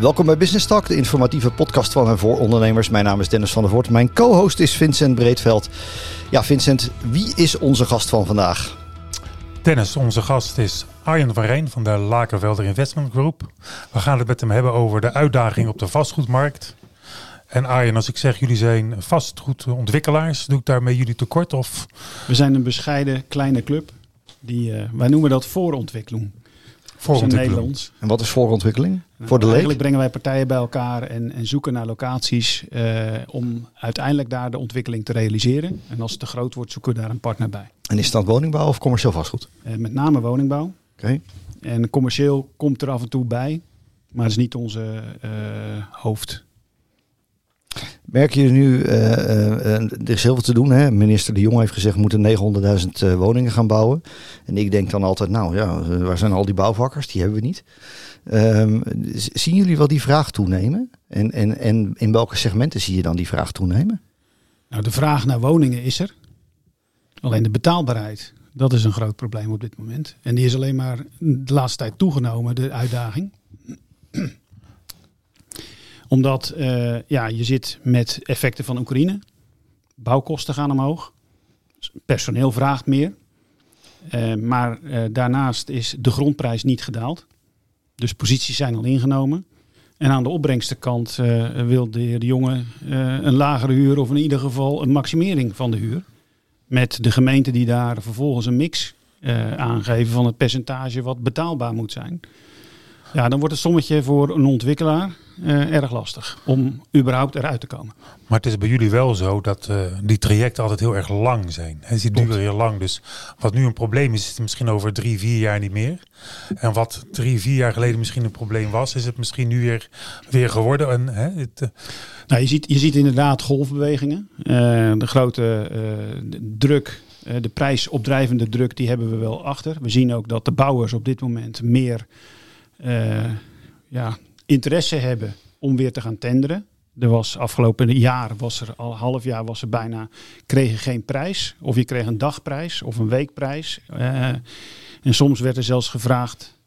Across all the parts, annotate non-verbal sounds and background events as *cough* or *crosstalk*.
Welkom bij Business Talk, de informatieve podcast van en voor ondernemers. Mijn naam is Dennis van der Voort. Mijn co-host is Vincent Breedveld. Ja, Vincent, wie is onze gast van vandaag? Dennis, onze gast is Arjen van Rijn van de Lakervelder Investment Group. We gaan het met hem hebben over de uitdaging op de vastgoedmarkt. En Arjen, als ik zeg jullie zijn vastgoedontwikkelaars, doe ik daarmee jullie tekort? Of? We zijn een bescheiden kleine club. Die, uh, wij noemen dat voorontwikkeling. Voorontwikkeling. Nederlands. En wat is voorontwikkeling? Nou, Voor de leek? Eigenlijk brengen wij partijen bij elkaar en, en zoeken naar locaties uh, om uiteindelijk daar de ontwikkeling te realiseren. En als het te groot wordt, zoeken we daar een partner bij. En is dat woningbouw of commercieel vastgoed? Uh, met name woningbouw. Oké. Okay. En commercieel komt er af en toe bij, maar dat is niet onze hoofd. Merk je nu, uh, uh, er is heel veel te doen. Hè? Minister De Jong heeft gezegd, we moeten 900.000 uh, woningen gaan bouwen. En ik denk dan altijd, nou ja, waar zijn al die bouwvakkers? Die hebben we niet. Um, zien jullie wel die vraag toenemen? En, en, en in welke segmenten zie je dan die vraag toenemen? Nou, de vraag naar woningen is er. Alleen de betaalbaarheid, dat is een groot probleem op dit moment. En die is alleen maar de laatste tijd toegenomen, de uitdaging omdat uh, ja, je zit met effecten van Oekraïne. Bouwkosten gaan omhoog. Personeel vraagt meer. Uh, maar uh, daarnaast is de grondprijs niet gedaald. Dus posities zijn al ingenomen. En aan de opbrengstenkant wil de heer De Jonge een lagere huur of in ieder geval een maximering van de huur. Met de gemeente die daar vervolgens een mix aangeven van het percentage wat betaalbaar moet zijn. Ja, dan wordt het sommetje voor een ontwikkelaar uh, erg lastig om überhaupt eruit te komen. Maar het is bij jullie wel zo dat uh, die trajecten altijd heel erg lang zijn. Die duren heel lang. Dus wat nu een probleem is, is het misschien over drie, vier jaar niet meer. En wat drie, vier jaar geleden misschien een probleem was, is het misschien nu weer, weer geworden. En, hè, het, uh... nou, je, ziet, je ziet inderdaad golfbewegingen. de grote druk, de prijsopdrijvende druk, die hebben we wel achter. We zien ook dat de bouwers op dit moment meer ja, interesse hebben om weer te gaan tenderen. Er was afgelopen jaar, was er al half jaar, was er bijna, kreeg je geen prijs. Of je kreeg een dagprijs of een weekprijs. Uh, en soms werd er zelfs gevraagd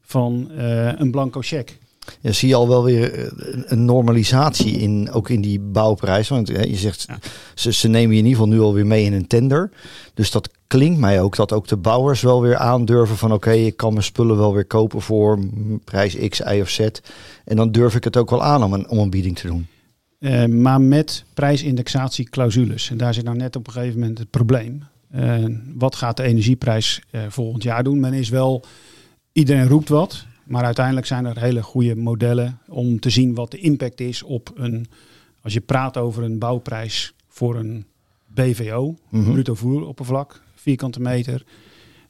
van uh, een blanco cheque. Ja, zie je al wel weer een normalisatie in, ook in die bouwprijs. Want je zegt, ja. ze, ze nemen je in ieder geval nu alweer mee in een tender. Dus dat klinkt mij ook dat ook de bouwers wel weer aandurven van oké, okay, ik kan mijn spullen wel weer kopen voor prijs X, Y of Z. En dan durf ik het ook wel aan om een, om een bieding te doen. Uh, maar met prijsindexatieclausules. En daar zit nou net op een gegeven moment het probleem. Uh, wat gaat de energieprijs uh, volgend jaar doen? Men is wel, iedereen roept wat. Maar uiteindelijk zijn er hele goede modellen om te zien wat de impact is op een. Als je praat over een bouwprijs voor een BVO, mm -hmm. bruto voeroppervlak, vierkante meter.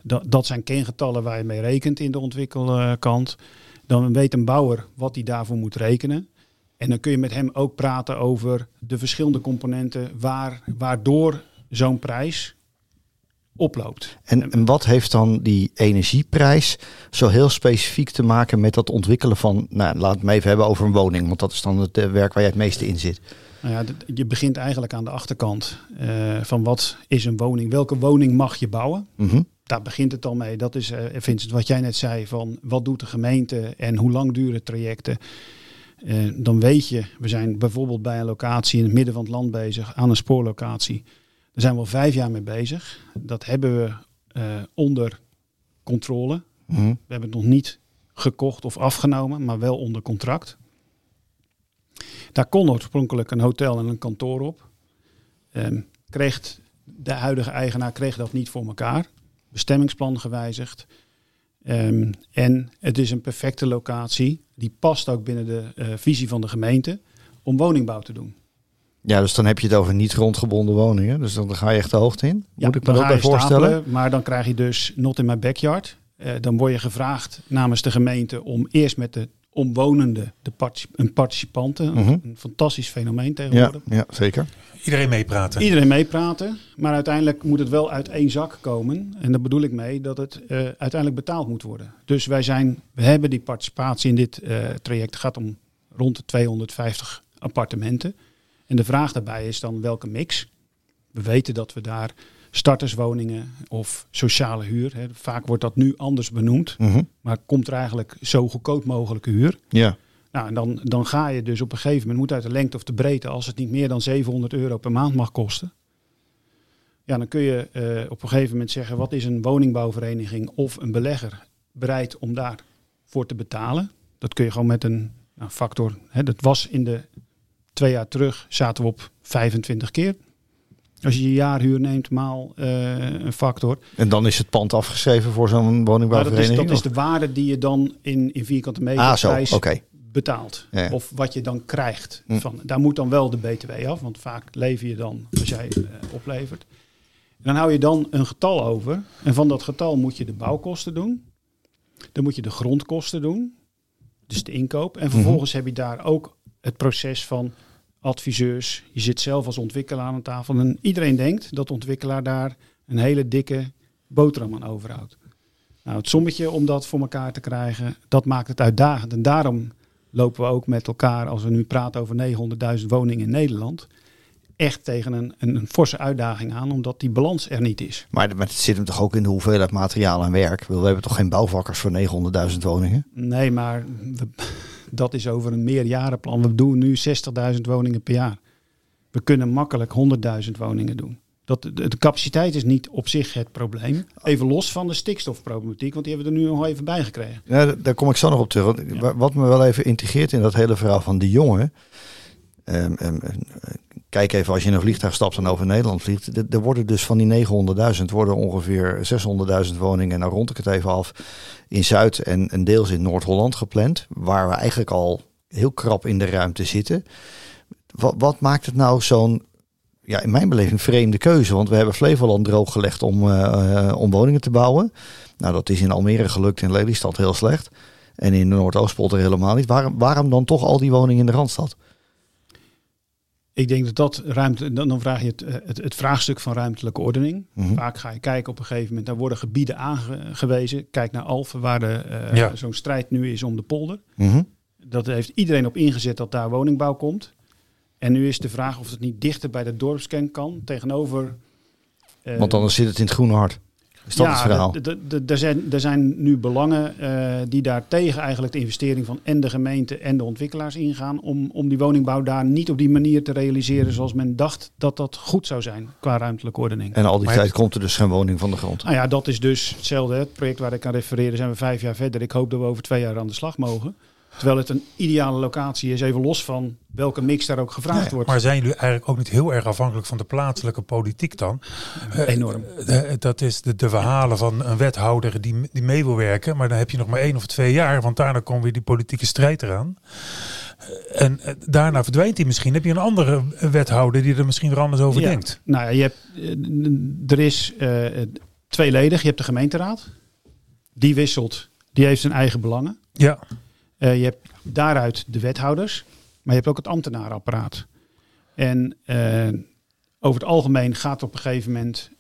Dat, dat zijn kengetallen waar je mee rekent in de ontwikkelkant. Dan weet een bouwer wat hij daarvoor moet rekenen. En dan kun je met hem ook praten over de verschillende componenten waar, waardoor zo'n prijs oploopt. En, en wat heeft dan die energieprijs zo heel specifiek te maken met dat ontwikkelen van, nou laat het me even hebben over een woning, want dat is dan het werk waar je het meeste in zit. Nou ja, je begint eigenlijk aan de achterkant uh, van wat is een woning, welke woning mag je bouwen? Mm -hmm. Daar begint het al mee. Dat is, uh, Vincent, wat jij net zei van wat doet de gemeente en hoe lang duren trajecten. Uh, dan weet je, we zijn bijvoorbeeld bij een locatie in het midden van het land bezig, aan een spoorlocatie. Daar zijn we al vijf jaar mee bezig. Dat hebben we uh, onder controle. Mm -hmm. We hebben het nog niet gekocht of afgenomen, maar wel onder contract. Daar kon oorspronkelijk een hotel en een kantoor op. Um, kreeg de huidige eigenaar kreeg dat niet voor elkaar. Bestemmingsplan gewijzigd. Um, en het is een perfecte locatie. Die past ook binnen de uh, visie van de gemeente om woningbouw te doen. Ja, dus dan heb je het over niet grondgebonden woningen. Dus dan ga je echt de hoogte in. Ja, Moet ik me dat bij voorstellen? Stapelen, maar dan krijg je dus not in my backyard. Uh, dan word je gevraagd namens de gemeente om eerst met de omwonenden, de particip een participanten, Mhm. een, een fantastisch fenomeen tegenwoordig. Ja, ja, zeker. Iedereen meepraten. Iedereen meepraten, maar uiteindelijk moet het wel uit één zak komen. En daar bedoel ik mee dat het uh, uiteindelijk betaald moet worden. Dus wij zijn, we hebben die participatie in dit uh, traject. Het gaat om rond de 250 appartementen. En de vraag daarbij is dan welke mix. We weten dat we daar starterswoningen of sociale huur. Hè, vaak wordt dat nu anders benoemd. Mhm. Maar komt er eigenlijk zo goedkoop mogelijke huur. Ja. Nou, en dan, dan ga je dus op een gegeven moment, moet uit de lengte of de breedte, als het niet meer dan 700 euro per maand mag kosten. Ja, dan kun je uh, op een gegeven moment zeggen, wat is een woningbouwvereniging of een belegger bereid om daarvoor te betalen? Dat kun je gewoon met een nou, factor, hè, dat was in de twee jaar terug, zaten we op 25 keer. Als je je jaarhuur neemt maal uh, een factor. En dan is het pand afgeschreven voor zo'n woningbouwvereniging? Dat is, dat is, de waarde die je dan in, in vierkante meter ah, prijs okay. betaalt. Ja. Of wat je dan krijgt. Hm. Van, daar moet dan wel de btw af, want vaak lever je dan als jij uh, oplevert. En dan hou je dan een getal over. En van dat getal moet je de bouwkosten doen. Dan moet je de grondkosten doen. Dus de inkoop. En vervolgens mm -hmm. heb je daar ook het proces van adviseurs. Je zit zelf als ontwikkelaar aan tafel. En iedereen denkt dat de ontwikkelaar daar een hele dikke boterham aan overhoudt. Nou, het sommetje om dat voor elkaar te krijgen, dat maakt het uitdagend. En daarom lopen we ook met elkaar, als we nu praten over 900.000 woningen in Nederland, echt tegen een, een, een, forse uitdaging aan, omdat die balans er niet is. Maar, maar het zit hem toch ook in de hoeveelheid materiaal en werk? We hebben toch geen bouwvakkers voor 900.000 woningen? Nee, maar we, dat is over een meerjarenplan. We doen nu 60.000 woningen per jaar. We kunnen makkelijk 100.000 woningen doen. Dat, de, de, capaciteit is niet op zich het probleem. Even los van de stikstofproblematiek, want die hebben we er nu nog even bij gekregen. Ja, daar kom ik zo nog op terug. Wat me wel even integreert in dat hele verhaal van die jongen. Um, um, kijk even als je in een vliegtuig stapt en over Nederland vliegt. Er worden dus van die 900.000 worden ongeveer 600.000 woningen. Nou rond ik het even af in Zuid- en, en deels in Noord-Holland gepland. Waar we eigenlijk al heel krap in de ruimte zitten. Wat, maakt het nou zo'n, ja, in mijn beleving vreemde keuze? Want we hebben Flevoland drooggelegd om, uh, om woningen te bouwen. Nou, dat is in Almere gelukt, in Lelystad heel slecht. En in Noordoostpolder helemaal niet. Waarom, waarom dan toch al die woningen in de Randstad? Ik denk dat dat ruimte, dan, vraag je het, het, het, vraagstuk van ruimtelijke ordening. Mm -hmm. Vaak ga je kijken op een gegeven moment, daar worden gebieden aangewezen. Kijk naar Alphen, waar de, uh, ja. zo'n strijd nu is om de polder. Mm -hmm. Dat heeft iedereen op ingezet dat daar woningbouw komt. En nu is de vraag of het niet dichter bij de dorpskern kan, tegenover... Uh, Want anders zit het in het groene hart. Is dat ja, het verhaal? Er zijn, er zijn nu belangen uh, die daar tegen eigenlijk de investering van en de gemeente en de ontwikkelaars ingaan. Om, om die woningbouw daar niet op die manier te realiseren zoals men dacht dat dat goed zou zijn qua ruimtelijke ordening. En al die maar tijd komt er dus geen woning van de grond. Nou ja, dat is dus hetzelfde. Het project waar ik aan refereerde zijn we vijf jaar verder. Ik hoop dat we over twee jaar aan de slag mogen. Terwijl het een ideale locatie is, even los van welke mix daar ook gevraagd nee, wordt. Maar zijn jullie eigenlijk ook niet heel erg afhankelijk van de plaatselijke politiek dan? Enorm. Uh, dat is de, de, verhalen van een wethouder die, die mee wil werken. Maar dan heb je nog maar één of twee jaar, want daarna komt weer die politieke strijd eraan. En daarna verdwijnt hij misschien. Heb je een andere wethouder die er misschien weer anders over ja. denkt? Nou ja, je hebt, er is tweeledig. Je hebt de gemeenteraad. Die wisselt. Die heeft zijn eigen belangen. Ja. Uh, je hebt daaruit de wethouders, maar je hebt ook het ambtenarenapparaat. En uh, over het algemeen gaat op een gegeven moment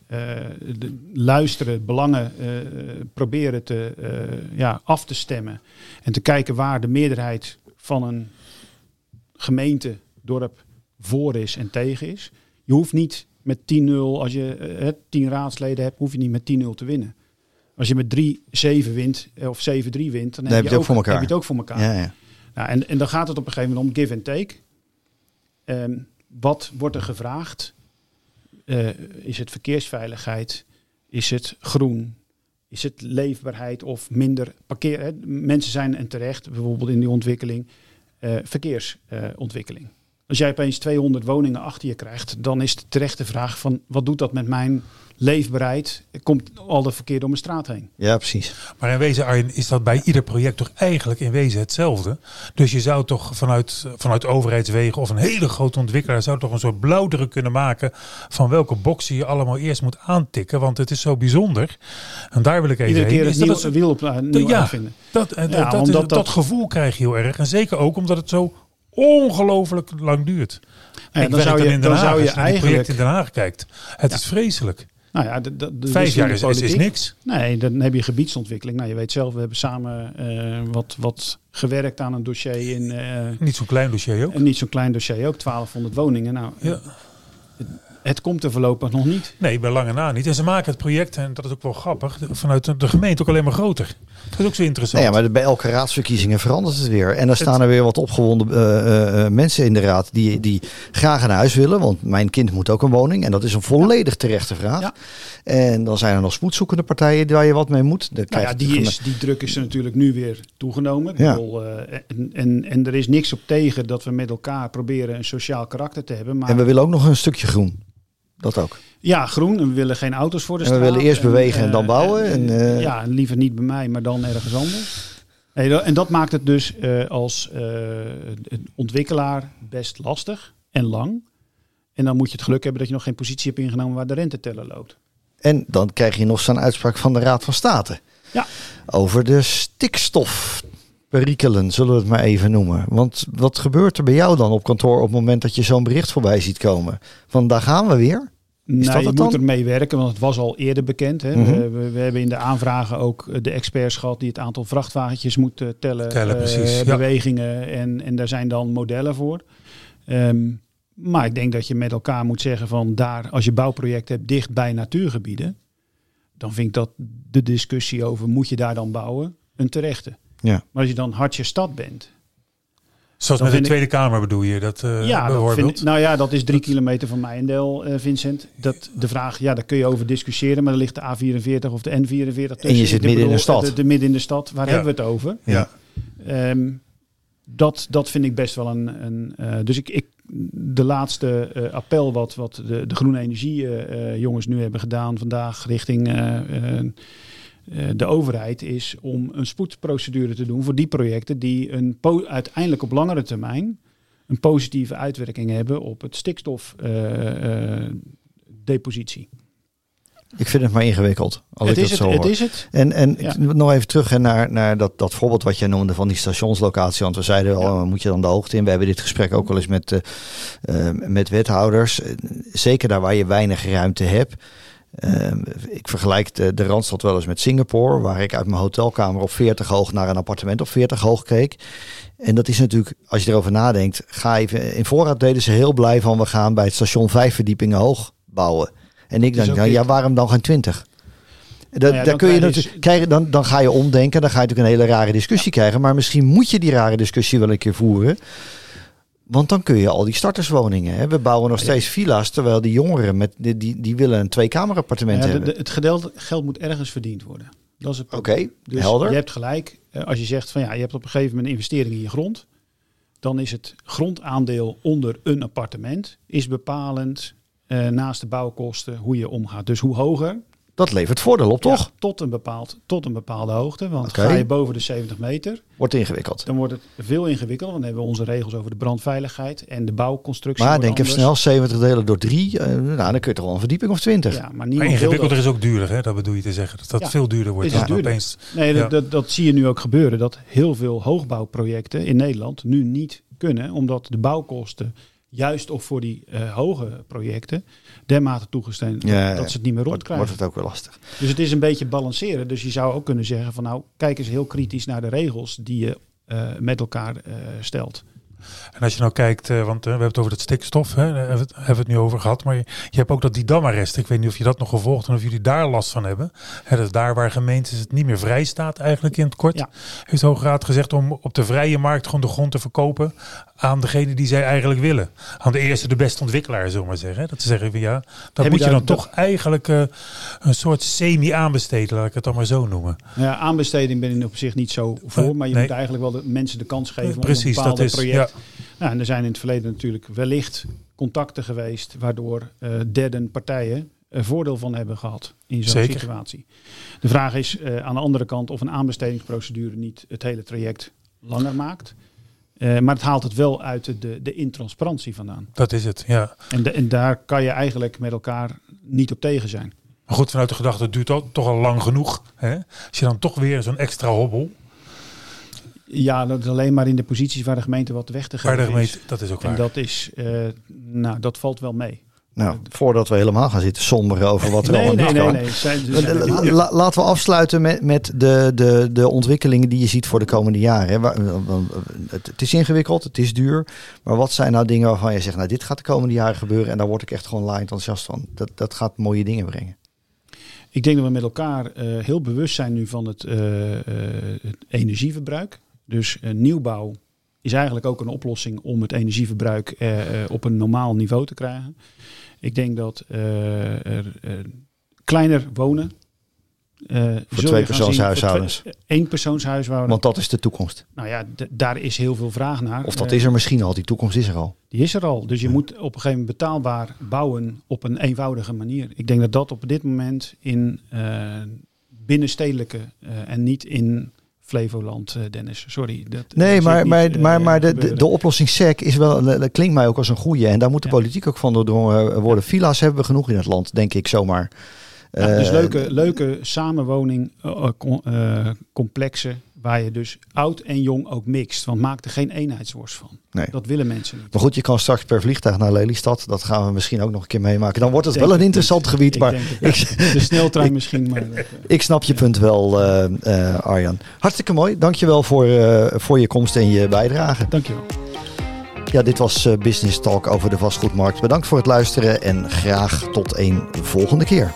de luisteren, belangen proberen te, ja, af te stemmen. En te kijken waar de meerderheid van een gemeente, dorp voor is en tegen is. Je hoeft niet met 10-0, als je 10 raadsleden hebt, hoef je niet met 10-0 te winnen. Als je met 3-7 wint, of 7-3 wint, dan, dan heb, je, ook, ook voor elkaar. heb je het ook voor elkaar. Ja, ja. Nou, en, en dan gaat het op een gegeven moment om give and take. Um, wat wordt er gevraagd? Uh, is het verkeersveiligheid? Is het groen? Is het leefbaarheid of minder parkeer? Hè? Mensen zijn en terecht, bijvoorbeeld in die ontwikkeling, uh, verkeersontwikkeling. Uh, Als jij opeens 200 woningen achter je krijgt, dan is de terechte vraag van wat doet dat met mijn leefbaarheid, komt al de verkeer door mijn straat heen. Ja, precies. Maar in wezen, Arjen, is dat bij ieder project toch eigenlijk in wezen hetzelfde? Dus je zou toch vanuit, vanuit overheidswegen of een hele grote ontwikkelaar zou toch een soort blauwdruk kunnen maken van welke boxen je allemaal eerst moet aantikken, want het is zo bijzonder. En daar wil ik even Iedere keer heen. een nieuw, een wiel op uh, nieuw ja, vinden. Dat, ja, dat, dat, dat, dat gevoel krijg je heel erg. En zeker ook omdat het zo ongelooflijk lang duurt. Ja, ik dan zou je, dan Haag, zou je eigenlijk project in Den Haag kijkt. Het is vreselijk. Nou ja, de, de, de Vijf jaar is, is, niks. Nee, dan heb je gebiedsontwikkeling. Nou, je weet zelf, we hebben samen uh, wat, wat gewerkt aan een dossier in... Uh, niet zo'n klein dossier ook. En niet zo'n klein dossier ook, 1200 woningen. Nou, ja. het, het, komt er voorlopig nog niet. Nee, bij lange na niet. En ze maken het project, en dat is ook wel grappig, vanuit de gemeente ook alleen maar groter. Dat is ook zo interessant. Nou ja, maar bij elke raadsverkiezingen verandert het weer. En dan staan er weer wat opgewonden uh, uh, mensen in de raad die, die graag een huis willen. Want mijn kind moet ook een woning. En dat is een volledig terechte vraag. Ja. En dan zijn er nog spoedzoekende partijen waar je wat mee moet. Nou ja, die, is, die druk is er natuurlijk nu weer toegenomen. Ja. Bedoel, uh, en, en, en er is niks op tegen dat we met elkaar proberen een sociaal karakter te hebben. Maar... En we willen ook nog een stukje groen. Dat ook. Ja, groen. En we willen geen auto's voor de en we willen eerst bewegen en, dan bouwen. En, uh, ja, liever niet bij mij, maar dan ergens anders. En dat maakt het dus als ontwikkelaar best lastig en lang. En dan moet je het geluk hebben dat je nog geen positie hebt ingenomen waar de renteteller loopt. En dan krijg je nog zo'n uitspraak van de Raad van State. Ja. Over de stikstofperikelen, zullen we het maar even noemen. Want wat gebeurt er bij jou dan op kantoor op het moment dat je zo'n bericht voorbij ziet komen? Van daar gaan we weer? Is nou, je moet er mee werken, want het was al eerder bekend. Hè. Mhm. we, we, hebben in de aanvragen ook de experts gehad die het aantal vrachtwagentjes moeten tellen. tellen uh, precies, bewegingen en, en daar zijn dan modellen voor. Um, maar ik denk dat je met elkaar moet zeggen van daar, als je bouwproject hebt dicht bij natuurgebieden, dan vind ik dat de discussie over moet je daar dan bouwen een terechte. Ja. Maar als je dan hartje stad bent, Zoals met de Tweede Kamer bedoel je dat uh, ja, bijvoorbeeld? Vind, nou ja, dat is drie kilometer van Mijndel, uh, Vincent. Dat, de vraag, ja, daar kun je over discussiëren. Maar er ligt de A44 of de N44 tussen. En je zit midden in de stad. De, de, midden in de stad, waar hebben we het over? Ja. Um, dat, dat vind ik best wel een... een uh, dus ik, ik, de laatste uh, appel wat, wat de, de groene energie uh, jongens nu hebben gedaan vandaag richting de overheid is om een spoedprocedure te doen voor die projecten die een uiteindelijk op langere termijn een positieve uitwerking hebben op het stikstofdepositie. Ik vind het maar ingewikkeld. Als het, ik is het, zo het, het is het. En, en ja. nog even terug naar, naar dat, dat voorbeeld wat jij noemde van die stationslocatie. Want we zeiden al, ja. moet je dan de hoogte in? We hebben dit gesprek ook wel eens met, uh, met wethouders. Zeker daar waar je weinig ruimte hebt. Uh, ik vergelijk de, de Randstad wel eens met Singapore, waar ik uit mijn hotelkamer op 40 hoog naar een appartement op 40 hoog keek. En dat is natuurlijk, als je erover nadenkt, ga even. In voorraad deden ze heel blij van we gaan bij het station vijf verdiepingen hoog bouwen. En ik denk, nou, ja, waarom dan geen 20? Da, nou ja, daar kun je natuurlijk dus... krijgen, dan, dan ga je omdenken, dan ga je natuurlijk een hele rare discussie ja. krijgen. Maar misschien moet je die rare discussie wel een keer voeren. Want dan kun je al die starterswoningen. Hè. We bouwen nog steeds villa's, terwijl die jongeren met die, die, die willen een tweekamerappartement ja, hebben. De, het gedeld, geld moet ergens verdiend worden. Dat is het Oké, okay, dus helder. Je hebt gelijk. Als je zegt van ja, je hebt op een gegeven moment een investering in je grond. Dan is het grondaandeel onder een appartement is bepalend uh, naast de bouwkosten hoe je omgaat. Dus hoe hoger. Dat levert voordeel op, toch? Ja, tot, een bepaald, tot een bepaalde hoogte. Want okay. ga je boven de 70 meter. Wordt ingewikkeld. Dan wordt het veel ingewikkelder. Want dan hebben we onze regels over de brandveiligheid en de bouwconstructie. Maar denk even snel: 70 delen door 3. Uh, nou, dan kun je toch wel een verdieping of 20. Ja, maar, maar ingewikkelder is ook duurder, hè? dat bedoel je te zeggen. Dat dat ja, veel duurder wordt. Is duurder. Opeens, nee, ja. dat, dat, dat zie je nu ook gebeuren. Dat heel veel hoogbouwprojecten in Nederland nu niet kunnen. Omdat de bouwkosten juist ook voor die uh, hoge projecten dermate toegestaan ja, dat ze het niet meer rondkrijgen. Wordt het ook wel lastig. Dus het is een beetje balanceren. Dus je zou ook kunnen zeggen van nou, kijk eens heel kritisch naar de regels die je uh, met elkaar uh, stelt. En als je nou kijkt, want we hebben het over het stikstof, hè, daar hebben we het nu over gehad. Maar je, je hebt ook dat die damarrest. Ik weet niet of je dat nog gevolgd en of jullie daar last van hebben. Hè, dat is daar waar gemeentes het niet meer vrij staat, eigenlijk in het kort. Ja. Heeft de Hoge Raad gezegd om op de vrije markt gewoon de grond te verkopen aan degene die zij eigenlijk willen. Aan de eerste, de beste ontwikkelaar, zullen we maar zeggen. Dat ze zeggen van ja, dat Heb moet je, je dan toch dat... eigenlijk uh, een soort semi-aanbesteden, laat ik het dan maar zo noemen. Ja, aanbesteding ben ik op zich niet zo voor, maar je nee. moet eigenlijk wel de mensen de kans geven Precies, om een dat is, project. Ja. Nou, en er zijn in het verleden natuurlijk wellicht contacten geweest waardoor uh, derden partijen er voordeel van hebben gehad in zo'n situatie. De vraag is uh, aan de andere kant of een aanbestedingsprocedure niet het hele traject langer maakt. Uh, maar het haalt het wel uit de, de intransparantie vandaan. Dat is het, ja. En, de, en daar kan je eigenlijk met elkaar niet op tegen zijn. Maar goed, vanuit de gedachte, het duurt al, toch al lang genoeg. Hè? Als je dan toch weer zo'n extra hobbel. Ja, dat is alleen maar in de posities waar de gemeente wat weg te geven waar de gemeente, is. Dat is ook en waar. dat is, uh, nou, dat valt wel mee. Nou, voordat we helemaal gaan zitten somberen over wat er nee, allemaal nee, nee, nee. Zijn, zijn, La, laten we afsluiten met, met de, de, de ontwikkelingen die je ziet voor de komende jaren. Het is ingewikkeld, het is duur. Maar wat zijn nou dingen waarvan je zegt, nou dit gaat de komende jaren gebeuren en daar word ik echt gewoon laaiend enthousiast van. Dat, dat gaat mooie dingen brengen. Ik denk dat we met elkaar eh, heel bewust zijn nu van het, eh, eh, het energieverbruik. Dus nieuwbouw is eigenlijk ook een oplossing om het energieverbruik op een normaal niveau te krijgen. Ik denk dat eh, er eh, kleiner wonen. eh, je twee persoonshuishoudens. voor één persoonshuishouden. Want dat is de toekomst. nou ja, daar is heel veel vraag naar. Of dat is er misschien al. Die toekomst is er al. die is er al. Dus je moet op een gegeven moment betaalbaar bouwen op een eenvoudige manier. Ik denk dat dat op dit moment in binnenstedelijke eh, en niet in Flevoland, eh, Dennis. Sorry. Dat, Nee, dat maar, zit maar, maar, eh, maar de, de, oplossing SEC is wel, dat klinkt mij ook als een goede. En daar moet de Ja. politiek ook van doordrongen worden. Villa's hebben we genoeg in het land, denk ik zomaar. Ja, dus Eh, leuke, leuke samenwoning eh, eh, eh, complexen waar je dus oud en jong ook mixt. Want maak er geen eenheidsworst van. Nee. Dat willen mensen niet. Maar goed, je kan straks per vliegtuig naar Lelystad. Dat gaan we misschien ook nog een keer meemaken. Dan wordt het Denk wel een interessant gebied. Ik maar *laughs* ik, de sneltrein misschien. Maar, dat, eh, ik snap je punt wel, eh, eh, Arjan. Hartstikke mooi. Dankjewel voor, voor je komst en je bijdrage. dankjewel. Ja, dit was Business Talk over de vastgoedmarkt. Bedankt voor het luisteren en graag tot een volgende keer.